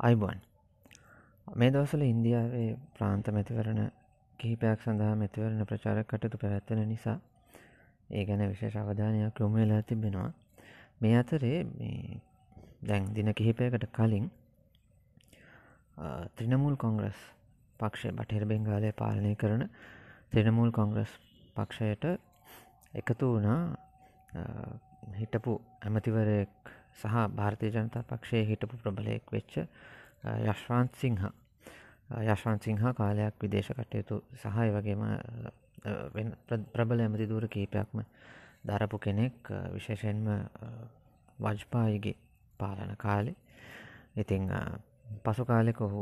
අයිබුවන්. මේ දවසල ඉන්දියාවේ ප්‍රාන්ත මැතිවරණ කිහිපයක් සඳහා මැතිවරණ ප්‍රචාරක කටයුතු පැවැත්වෙන නිසා ඒ ගැන විශේෂ අවධානයක් යොමු වෙලා තිබෙනවා. මේ අතරේ දැන් දින කිහිපයකට කලින් ත්‍රිනමුල් කොංග්‍රස් පක්ෂය බටහිර බෙංගාලය පාලනය කරන ත්‍රිනමුල් කොංග්‍රස් පක්ෂයට එකතු වුණා හිටපු ඇමතිවරයෙක් සහ භාරතය ජනතා පක්ෂයේ හිටපු ප්‍රබලයෙක් වෙච්ච යශ්වාන්ත් සිංහ. යශ්වන් සිංහ කාලයක් විදේශ කටයුතු සහය වගේම ප්‍රබල ඇමති දූර කීපයක්ම දරපු කෙනෙක් විශේෂයෙන්ම වජ්පායිගේ පාලන කාලෙ. ඉතිං පසු කාලෙක ඔහු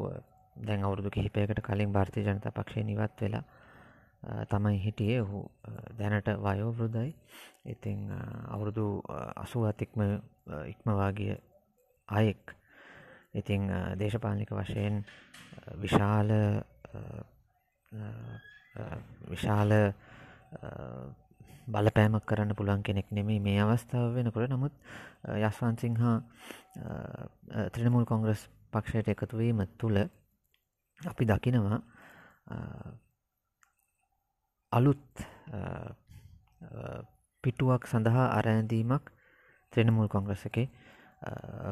දැන් අවුරුදු කිහිපයකට කලින් භාර්තය ජනතා පක්ෂය නිවත් වෙලා තමයි හිටියේ. ඔහු දැනට වයෝවෘදයි ඉතිං අවුරුදු අසුවතික්ම ඉක්මවාගිය අයෙක්. ඉතිං දේශපාලික වශයෙන් විශාල විශාල බලපෑමක් කරන්න පුළුවන් කෙනෙක් නෙමේ මේ අවස්ථාව වෙනකොට. නමුත් යස්වන්සිංහා ත්‍රනමුල් කොංග්‍රස් පක්ෂයට එකතුවීම තුළ අපි දකිනවා අලුත් පිටුවක් සඳහා අරෑඳීමක් ත්‍රනමුල් කොංග්‍රස එකේ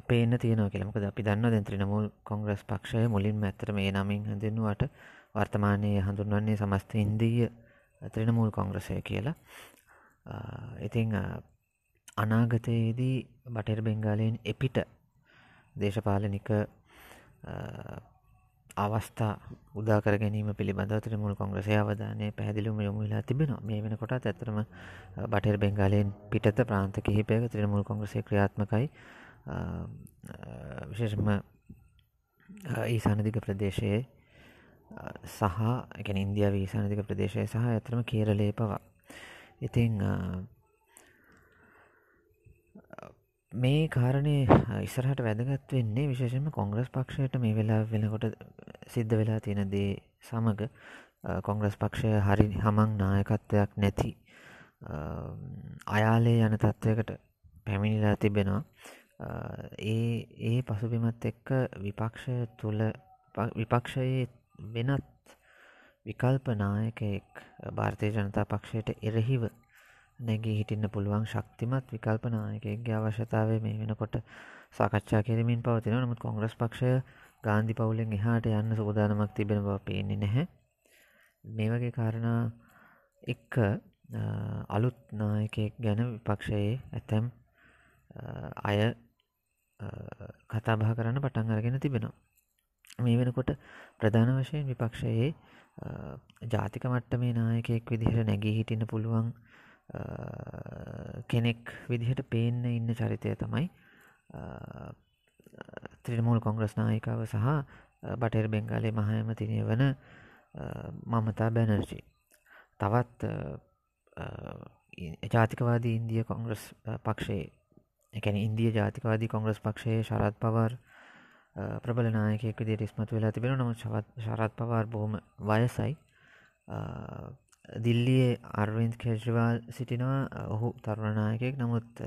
පේන තියන කියලමක අපි දන්න දැ ත්‍රනමුල් කොංග්‍රස් පක්ෂය මුලින් ඇතර මේ නමින් හඳෙන්නුවට වර්තමානය හඳුන්වන්නේ සමස්ත ඉන්දීය ත්‍රනමුල් කොංග්‍රසය කියලා. ඉතිං අනාගතයේදී බටර් බෙංගාලයෙන් එපිට දේශපාලනික අවස්ථා උදාකර ගැනීම පිළිබඳ ත්‍රමුල් කොංග්‍රසය අවධානය පැදිලිම යොමුලා තිබෙන මේ වෙන කොටත් ඇතරම බටර් බෙංගාලයෙන් පිටත ප්‍රාන්ත කිහිපයක ත්‍රමුල් කොංග්‍රසය ක්‍රියාත්මකයි. විශේෂම ඊසානදික ප්‍රදේශයේ සහ එක ඉන්දියාව ඊසානදික ප්‍රදේශය සහ ඇතරම කේරලේ පවා. ඉතිං මේ කාරණය ඉස්සරහට වැදගත් වෙන්නේ විශේෂම කොංග්‍රස් පක්ෂයට මේ වෙලා වෙනකොට සිද්ධ වෙලා තියෙනදේ සමඟ කොංග්‍රස් පක්ෂය හරි හමං නායකත්වයක් නැති අයාලේ යන තත්ත්වයකට පැමිණිලා තිබෙනවා. ඒ ඒ පසුබිමත් එක්ක විපක්ෂය තුළ විපක්ෂයේ වෙනත් විකල්ප නායකයෙක් භාර්තය ජනතා පක්ෂයට එරහිව නැගේ හිටින්න පුළුවන් ශක්තිමත් විකල්පනායකගේ අවශ්‍යතාවය මේ වෙනකොට සාකච්ඡා කිරීමින් පවතින නමුත් කොංග්‍රස් පක්ෂය ගාන්ධි පවුලෙන් එහාට යන්න සූදානමක් තිබෙන බව පේන්නේ නැහැ. මේ වගේ කාරණා එක්ක අලුත් නායකයෙක් ගැන විපක්ෂයේ ඇතැම් අය කතාබහ කරන්න පටන් අරගෙන තිබෙනවා. මේ වෙනකොට ප්‍රධාන වශයෙන් විපක්ෂයේ ජාතික මට්ට මේ නායකයෙක් විදිහට නැගී හිටින්න පුළුවන් කෙනෙක් විදිහට පේන්න ඉන්න චරිතය තමයි ත්‍රිනමූල් කොංග්‍රස් නායිකාව සහ බටර් බෙංගාලේ මහයමතිනය වන මමතා බැනර්ජි. තවත් ජාතිකවාදී ඉන්දිය කොංග්‍රස් පක්ෂයේ එකැන ඉන්දිය ජාතිකවාදී කොංග්‍රස් පක්ෂයේ ශරත් පවර් ප්‍රබලනායකෙක් විදිට ඉස්මතු වෙලා තිබෙන නමුත් ශරත් පවාර් බොහොම වයසයි. දිල්ලියේ අර්වින්ද් කෙජ්වාල් සිටිනවා. ඔහු තරුණනායකෙක් නමුත්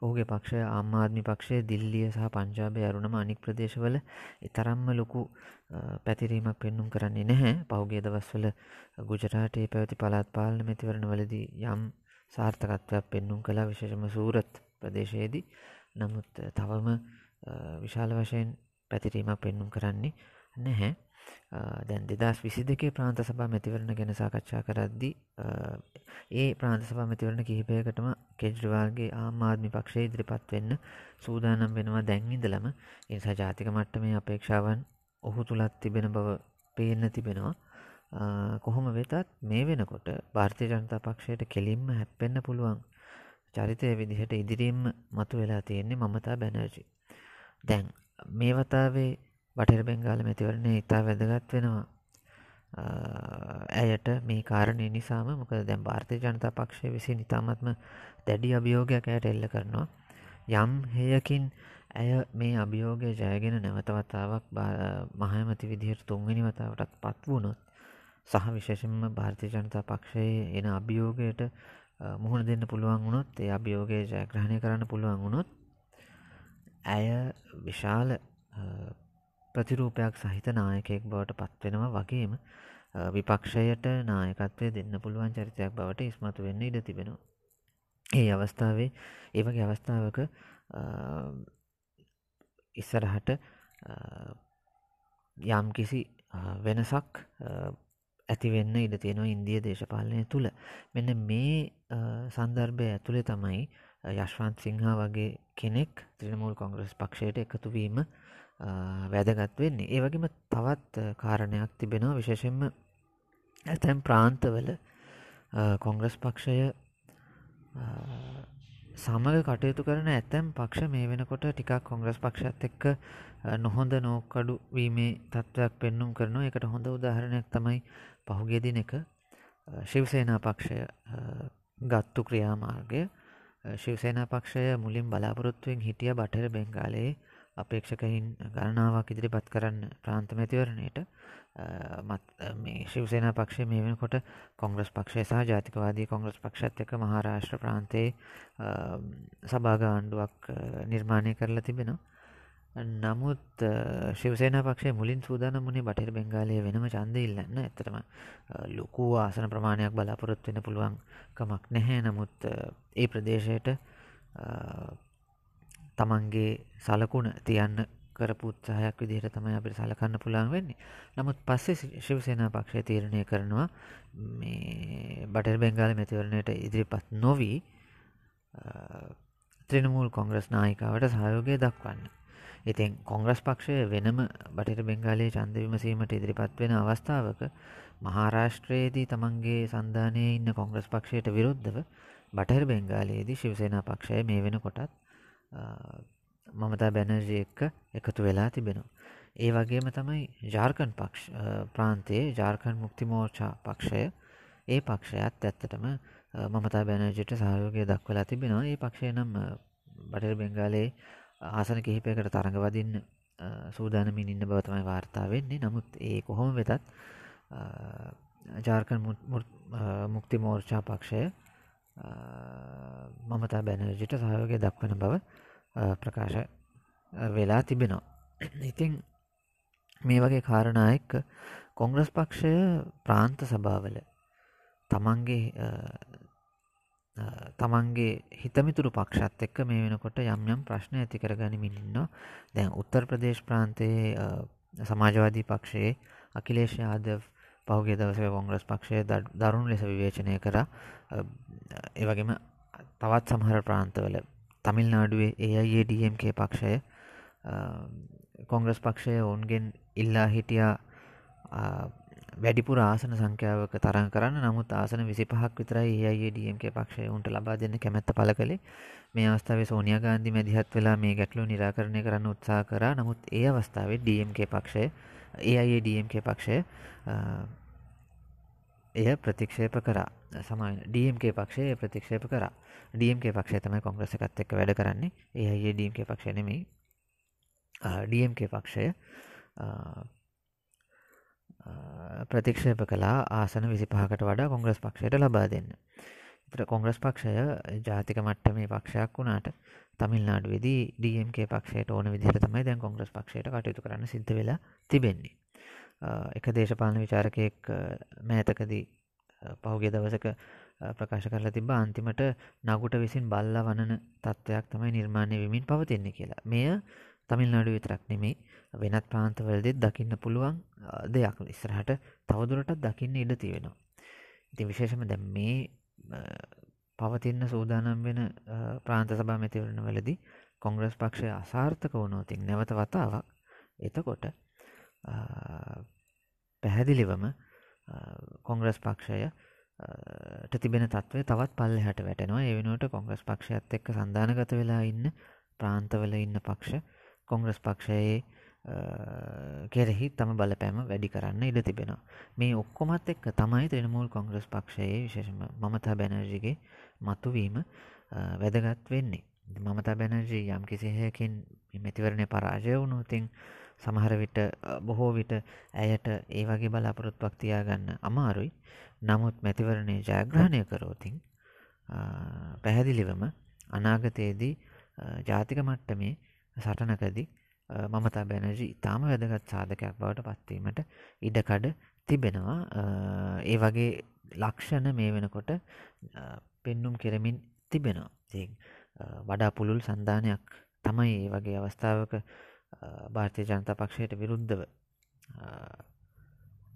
ඔහුගේ පක්ෂය අම්මාධමි පක්ෂය දිල්ලිය සහ පංජාබය අරුණම අනික් ප්‍රදේශවල ඉතරම්ම ලොකු පැතිරීමක් පෙන්නුම් කරන්නේ නැහැ. පෞගේ දවස්වල ගුජරාටයේ පැවති පළත් පාලන මැතිවරණ වලදී යම් සාර්ථකත්වයක් පෙන්නුම් කලා විශේෂම සූරත් ප්‍රදේශයේදී. නමුත් තවම විශාල වශයෙන් පැතිරීමක් පෙන්නුම් කරන්නේ නැහැ. දැන් දෙදස් විසි දෙකේ ප්‍රාන්ත සභා මැතිවරණ ගැන සාකච්ඡා කරද්දි ඒ ප්‍රාන්ත සභා මැතිවරණ කිහිපයකටම කෙජ්‍රවාල්ගේ ආමාත්මි පක්ෂය ඉදිරිපත් වෙන්න සූදානම් වෙනවා දැන්ඉදලම එනිසා ජාතික මට්ට මේ අපේක්ෂාවන් ඔහු තුළත් තිබෙන බව පේන්න තිබෙනවා. කොහොම වෙතත් මේ වෙනකොට භාර්තය ජනතා පක්ෂයට කෙලින්ම හැප්පෙන්න්න පුළුවන් චරිතය විදිහට ඉදිරීම මතු වෙලා තියෙන්නේ මමතා බැනර්ජි. දැන් මේ වතාවේ බටර බෙංගාල මැතිවරණය ඉතා වැදගත් වෙනවා. ඇයට මේ කාරණය නිසාම මොක දැම් භාර්තය ජනතා පක්ෂය විසි නිතාමත්ම දැඩි අභියෝගයක් ඇයට එල්ල කරනවා. යම් හයකින් ඇය මේ අභියෝගය ජයගෙන නැවතවතාවක් මහමති විදිහට තුන්ගනි වතාවටත් පත් වුණොත් සහ විශේෂෙන්ම භාර්තය ජනතා පක්ෂයේ එන අභියෝගයට මුහුණ දෙන්න පුළුවන් වුණොත් ඒ අභියෝගය ජයග්‍රහණය කරන්න පුළුවන් වුණොත් ඇය විශාල ප්‍රතිරූපයක් සහිත නායකයෙක් බවට පත්වෙනවා වගේම විපක්ෂයට නායකත්වය දෙන්න පුළුවන් චරිතයක් බවට ඉස්මතු වෙන්න ඉඩ තිබෙනවා. ඒ අවස්ථාවේ ඒවගේ අවස්ථාවක ඉස්සරහට යම් කිසි වෙනසක් ඇතිවෙන්න ඉඩ තියෙනවා ඉන්දිය දේශපාලනය තුළ මෙන්න මේ සන්දර්භය ඇතුළේ තමයි යශ්වන්ත් සිංහා වගේ කෙනෙක් ත්‍රිනමූල් කොංග්‍රස් පක්ෂයට එකතුවීම වැදගත් වෙන්නේ. ඒ වගේම තවත් කාරණයක් තිබෙනවා. විශේෂෙන්ම ඇතැම් ප්‍රාන්තවල කොංග්‍රස් පක්ෂය සමග කටයුතු කරන ඇතැම් පක්ෂ මේ වෙනකොට ටිකක් කොංග්‍රස් පක්ෂත් එක්ක නොහොඳ නෝකඩු වීමේ තත්ත්වයක් පෙන්නුම් කරනවා. එකට හොඳ උදාහරණයක් තමයි පහුගේ දින එක ශිවසේනා පක්ෂය ගත්තු ක්‍රියාමාර්ගය. ශිවසේනා පක්ෂය මුලින් බලාපොරොත්තුවෙන් හිටිය බටර බෙංගාලයේ අපේක්ෂකහින් ගණනාවක් ඉදිරිපත් කරන්න ප්‍රාන්ත මැතිවරණයට මේ ශිවසේනා පක්ෂය මේ වෙනකොට කොංග්‍රස් පක්ෂය සහ ජාතිකවාදී කොංග්‍රස් පක්ෂත් එක මහාරාෂ්ට්‍ර ප්‍රාන්තයේ සභාගාණ්ඩුවක් නිර්මාණය කරලා තිබෙනවා. නමුත් ශිවසේන පක්ෂේ මුලින් සූදාන මුණේ බටහිර බෙංගාලය වෙනම චන්ද ඉල්ලන්න ඇතරම ලොකු ආසන ප්‍රමාණයක් බලාපොරොත් වෙන පුළුවන්කමක් නැහැ නමුත් ඒ ප්‍රදේශයට තමන්ගේ සලකුණ තියන්න කරපු උත්සාහයක් විදිහට තමයි අපිට සලකන්න පුළුවන් වෙන්නේ. නමුත් පස්සේ ශිවසේන පක්ෂය තීරණය කරනවා මේ බටර් බෙංගාල මැතිවරණයට ඉදිරිපත් නොවී ත්‍රිනමූල් කොංග්‍රස් නායිකාවට සහයෝගය දක්වන්න. ඉතින් කොංග්‍රස් පක්ෂය වෙනම බටට බෙංගාලයේ චන්ද විමසීමට ඉදිරිපත් වෙන අවස්ථාවක මහාරාෂ්ට්‍රයේදී තමන්ගේ සන්ධානය ඉන්න කොංග්‍රස් පක්ෂයට විරුද්ධව බටහර බෙංගාලයේදී ශිවසේන පක්ෂය මේ වෙන කොටත් මමතා බැනර්ජය එක්ක එකතු වෙලා තිබෙනවා. ඒ වගේම තමයි ජාර්කන් පක්ෂ ප්‍රාන්තයේ ජාර්කන් මුක්තිමෝර්චා පක්ෂය ඒ පක්ෂයත් ඇත්තටම මමතා බැනර්ජයට සහයෝගය දක්වලා තිබෙනවා ඒ පක්ෂය නම් බටර බෙංගාලයේ ආසන කිහිපයකට තරඟවදින්න සූදානමින් ඉන්න බව තමයි වාර්තා වෙන්නේ නමුත් ඒ කොහොම වෙතත් ජාර්කන් මුක්ති මෝර්චා පක්ෂය මමතා බැනර්ජිට සහයෝගය දක්වන බව ප්‍රකාශ වෙලා තිබෙනවා. ඉතිං මේ වගේ කාරණා එක්ක කොංග්‍රස් පක්ෂය ප්‍රාන්ත සභාවල තමන්ගේ තමන්ගේ හිතමිතුරු පක්ෂත් එක්ක මේ වෙනකොට යම් යම් ප්‍රශ්න ඇති කර ගනිමින් ඉන්නවා. දැන් උත්තර ප්‍රදේශ ප්‍රාන්තයේ සමාජවාදී පක්ෂයේ අකිලේශ ආදව පහුගේ දවස කොංග්‍රස් පක්ෂය දරුණු ලෙස විවේචනය කර. ඒවගේම තවත් සමහර ප්‍රාන්තවල තමිල්නාඩුවේ ඒයිඩම්ක පක්ෂය කොංග්‍රස් පක්ෂය ඔවුන්ගෙන් ඉල්ලා හිටියා. වැඩිපුර ආසන සංඛ්‍යාවක තරන් කරන්න. නමුත් ආසන විසි පහක් විතරයි ඒයිඩම්ක පක්ෂය උන්ට ලබා දෙන්න කැමැත්ත පල කළේ. මේ අවස්ථාව සෝනිය ගාන්ධි මැදිහත් වෙලා මේ ගැටලු නිරාකරණය කරන්න උත්සා කර. නමුත් ඒ අවස්ථාවේ ඩම්ක පක්ෂය ඒයිඩම්ක පක්ෂය එය ප්‍රතික්ෂේප කරා. සමයින් ඩම්ක පක්ෂය ප්‍රතික්ෂේප කරා. ඩම්ක පක්ෂය තමයි කොංග්‍රස එකත් එක්ක වැඩ කරන්නේ. ඒ අයේ ඩම්ක පක්ෂය නෙමේ ඩම්ක පක්ෂය ප්‍රතික්ෂේප කලා ආසන විසි පහකට වඩා කොංග්‍රස් පක්ෂයට ලබා දෙන්න. එතට කොංග්‍රස් පක්ෂය ජාතික මට්ටමේ පක්ෂයක් වුණාට තමිල්නාඩු වෙදී ඩම්ක පක්ෂයට ඕන විදිහට තමයි දැන් කොංග්‍රස් පක්ෂයට කටයුතු කරන්න සිද්ධ වෙලා තිබෙන්නේ. එක දේශපාලන විචාරකයෙක් මෑතකදී පහුගේ දවසක ප්‍රකාශ කරලා තිබ අන්තිමට නගුට විසින් බල්ල වනන තත්ත්වයක් තමයි නිර්මාණය විමින් පවතින්නේ කියලා. මෙය තමිල්නාඩු විතරක් නෙමේ වෙනත් ප්‍රාන්තවලදෙත් දකින්න පුළුවන් දෙයක්. ඉස්සරහට තවදුරටත් දකින්න ඉඩ තියෙනවා. ඉති විශේෂම දැම් මේ පවතින්න සූදානම් වෙන ප්‍රාන්ත සභා මැතිවරණ වලදි කොංග්‍රස් පක්ෂය අසාර්ථක වුණෝතින් නැවත වතාවක්. එතකොට පැහැදිලිවම කොංග්‍රස් පක්ෂය තිබෙන තත්වය තවත් පල්ල හැට වැටෙනවා. ඒ වෙනුවට කොංග්‍රස් පක්ෂයත් එක්ක සඳානගත වෙලා ඉන්න ප්‍රාන්තවල ඉන්න පක්ෂ කොංග්‍රස් පක්ෂයේ කෙරෙහි තම බලපෑම වැඩි කරන්න ඉඩ තිබෙනවා. මේ ඔක්කොමත් එක්ක තමයි ත්‍රනමූල් කොංග්‍රස් පක්ෂයේ විශේෂම මමතා බැනර්ජිගේ මතුවීම වැදගත් වෙන්නේ. මමතා බැනර්ජී යම් කිසිහයකින් මැතිවරණය පරාජය වුණුතින් සමහර විට බොහෝ විට ඇයට ඒ වගේ බලාපොරොත්තුවක් තියාගන්න අමාරුයි නමුත් මැතිවරණය ජයග්‍රහණය කරෝතින් පැහැදිලිවම අනාගතයේදී ජාතික මට්ටමේ සටනකදී මමතා බැනජි ඉතාම වැදගත් සාධකයක් බවට පත්වීමට ඉඩකඩ තිබෙනවා. ඒ වගේ ලක්ෂණ මේ වෙනකොට පෙන්නුම් කෙරමින් තිබෙනවා. වඩා පුළුල් සන්ධානයක් තමයි ඒ වගේ අවස්ථාවක භාර්තය ජනතා පක්ෂයට විරුද්ධව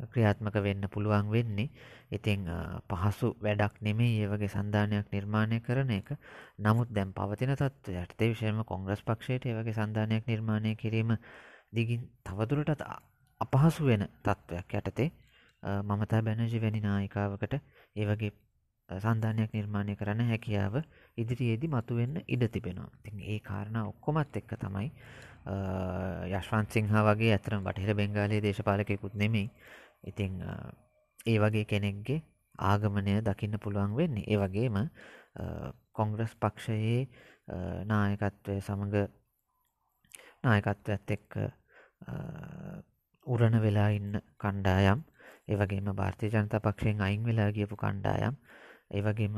ක්‍රියාත්මක වෙන්න පුළුවන් වෙන්නේ. ඉතිං පහසු වැඩක් නෙමේ ඒ වගේ සන්ධානයක් නිර්මාණය කරන එක. නමුත් දැම් පවතින තත්ව යටතේ විශයම කොංග්‍රස් පක්ෂයට ඒ වගේ සන්ධානයක් නිර්මාණය කිරීම දිගින් තවදුරටත් අපහසු වෙන තත්ත්වයක් යටතේ. මමතා බැනජි වැනි නායිකාවකට ඒ වගේ සන්ධානයක් නිර්මාණය කරන්න හැකියාව ඉදිරියේදි මතුවෙන්න ඉඩ තිබෙනවා. තින් ඒ කාරණ ඔක්කොමත් එක්ක තමයි යශ්වන් සිංහ වගේ ඇතරම් බටහිර බෙංගාලයේ දේශපාලකයකුත් නෙමෙයි. ඉතිං ඒ වගේ කෙනෙක්ගේ ආගමනය දකින්න පුළුවන් වෙන්නේ. ඒ වගේම කොංග්‍රස් පක්ෂයේ නායකත්වය සමඟ නායකත්වයත් එක්ක උරණ වෙලා ඉන්න කණ්ඩායම් ඒවගේම භාර්තය ජනතා පක්ෂයෙන් අයින් වෙලා ගියපු කණ්ඩායම් ඒවගේම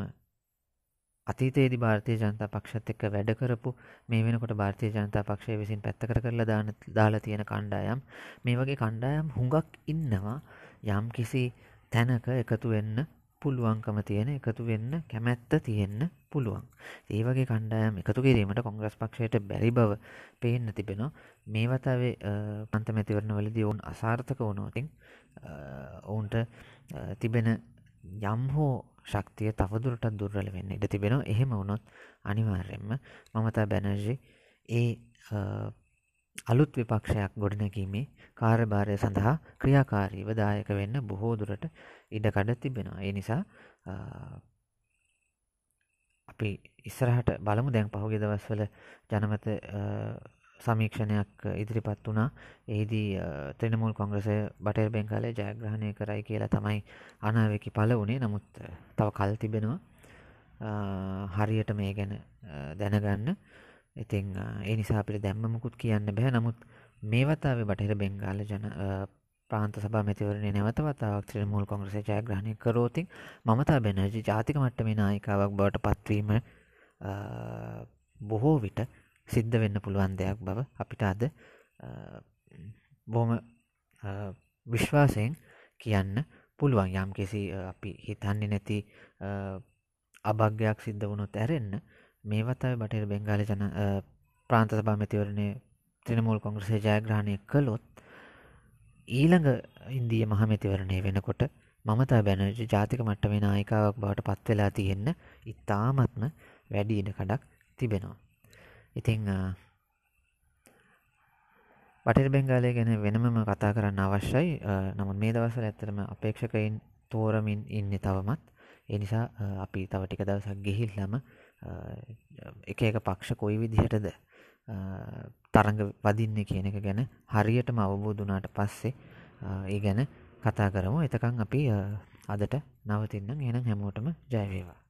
අතීතයේදි භාරතය ජනතා පක්ෂත් එක්ක වැඩ කරපු මේ වෙනකොට භාරතය ජනතා පක්ෂය විසින් පැත්තකර කරලා දාන දාලා තියෙන කණ්ඩායම් මේ වගේ කණ්ඩායම් හුඟක් ඉන්නවා යම් කිසි තැනක එකතු වෙන්න පුළුවන්කම තියෙන එකතු වෙන්න කැමැත්ත තියෙන්න පුළුවන්. ඒ වගේ කණ්ඩායම් එකතු කිරීමට කොංග්‍රස් පක්ෂයට බැරි බව පේන්න තිබෙනවා. මේ වතාවේ පන්ත මැතිවරණ වලදී ඔවුන් අසාර්ථක වුණෝතින් ඔවුන්ට තිබෙන යම් හෝ ශක්තිය තවදුරටත් දුර්වල වෙන්න ඉඩ තිබෙනවා. එහෙම වුණොත් අනිවාර්යෙන්ම මමතා බැනර්ජි ඒ අලුත් විපක්ෂයක් ගොඩනැකීමේ කාර්යභාරය සඳහා ක්‍රියාකාරීව දායක වෙන්න බොහෝ දුරට ඉඩකඩ තිබෙනවා. ඒ නිසා අපි ඉස්සරහට බලමු දැන් පහුගිය දවස්වල ජනමත සමීක්ෂණයක් ඉදිරිපත් වුණා. එහිදී ත්‍රිණමූල් කොංග්‍රසය බටර් බෙන්ගාලේ ජයග්‍රහණය කරයි කියලා තමයි අනාවකි පළ වුණේ. නමුත් තව කල් තිබෙනවා. හරියට මේ ගැන දැනගන්න ඉතිං ඒ නිසා අපිට දැම්මමකුත් කියන්න බැහැ නමුත් මේ වතාවේ බටහිර බෙංගාල ජන ප්‍රාන්ත සභා මැතිවරණය නැවත වතාවක් ත්‍රිමූල් කොංග්‍රසය ජයග්‍රහණය කරෝතින් මමතා බැනර්ජි ජාතික මට්ටමේ නායිකාවක් බවට පත්වීම බොහෝ විට සිද්ධ වෙන්න පුළුවන් දෙයක් බව අපිට අද බොහොම විශ්වාසයෙන් කියන්න පුළුවන් යම් කිසි අපි හිතන්නේ නැති අභග්‍යයක් සිද්ධ වුණොත් ඇරෙන්න මේ වතාවේ බටහිර බෙන්ගාලි ජන ප්‍රාන්ත සභා මැතිවරණය ත්‍රිණමූල් කොංග්‍රසය ජයග්‍රහණය කළොත් ඊළඟ ඉන්දිය මහමැතිවරණය වෙනකොට මමතා බැනර්ජි ජාතික මට්ටමේ නායිකාවක් බවට පත්වෙලා තියෙන්න ඉතාමත්ම වැඩි ඉඩ කඩක් තිබෙනවා. ඉතිං බටර් බෙංගාලය ගැන වෙනමම කතා කරන්න අවශ්‍යයි නමුත් මේ දවසල ඇත්තරම අපේක්ෂකයින් තෝරමින් ඉන්න තවමත් ඒ නිසා අපි තව ටික දවසක් ගිහිල්ලම එක එක පක්ෂ කොයි විදිහටද තරඟ වදින්නේ කියන එක ගැන හරියටම අවබෝධ වුණාට පස්සේ ඒ ගැන කතා කරමු. එතකන් අපි අදට නවතින්නම්. එහෙනම් හැමෝටම ජය වේවා.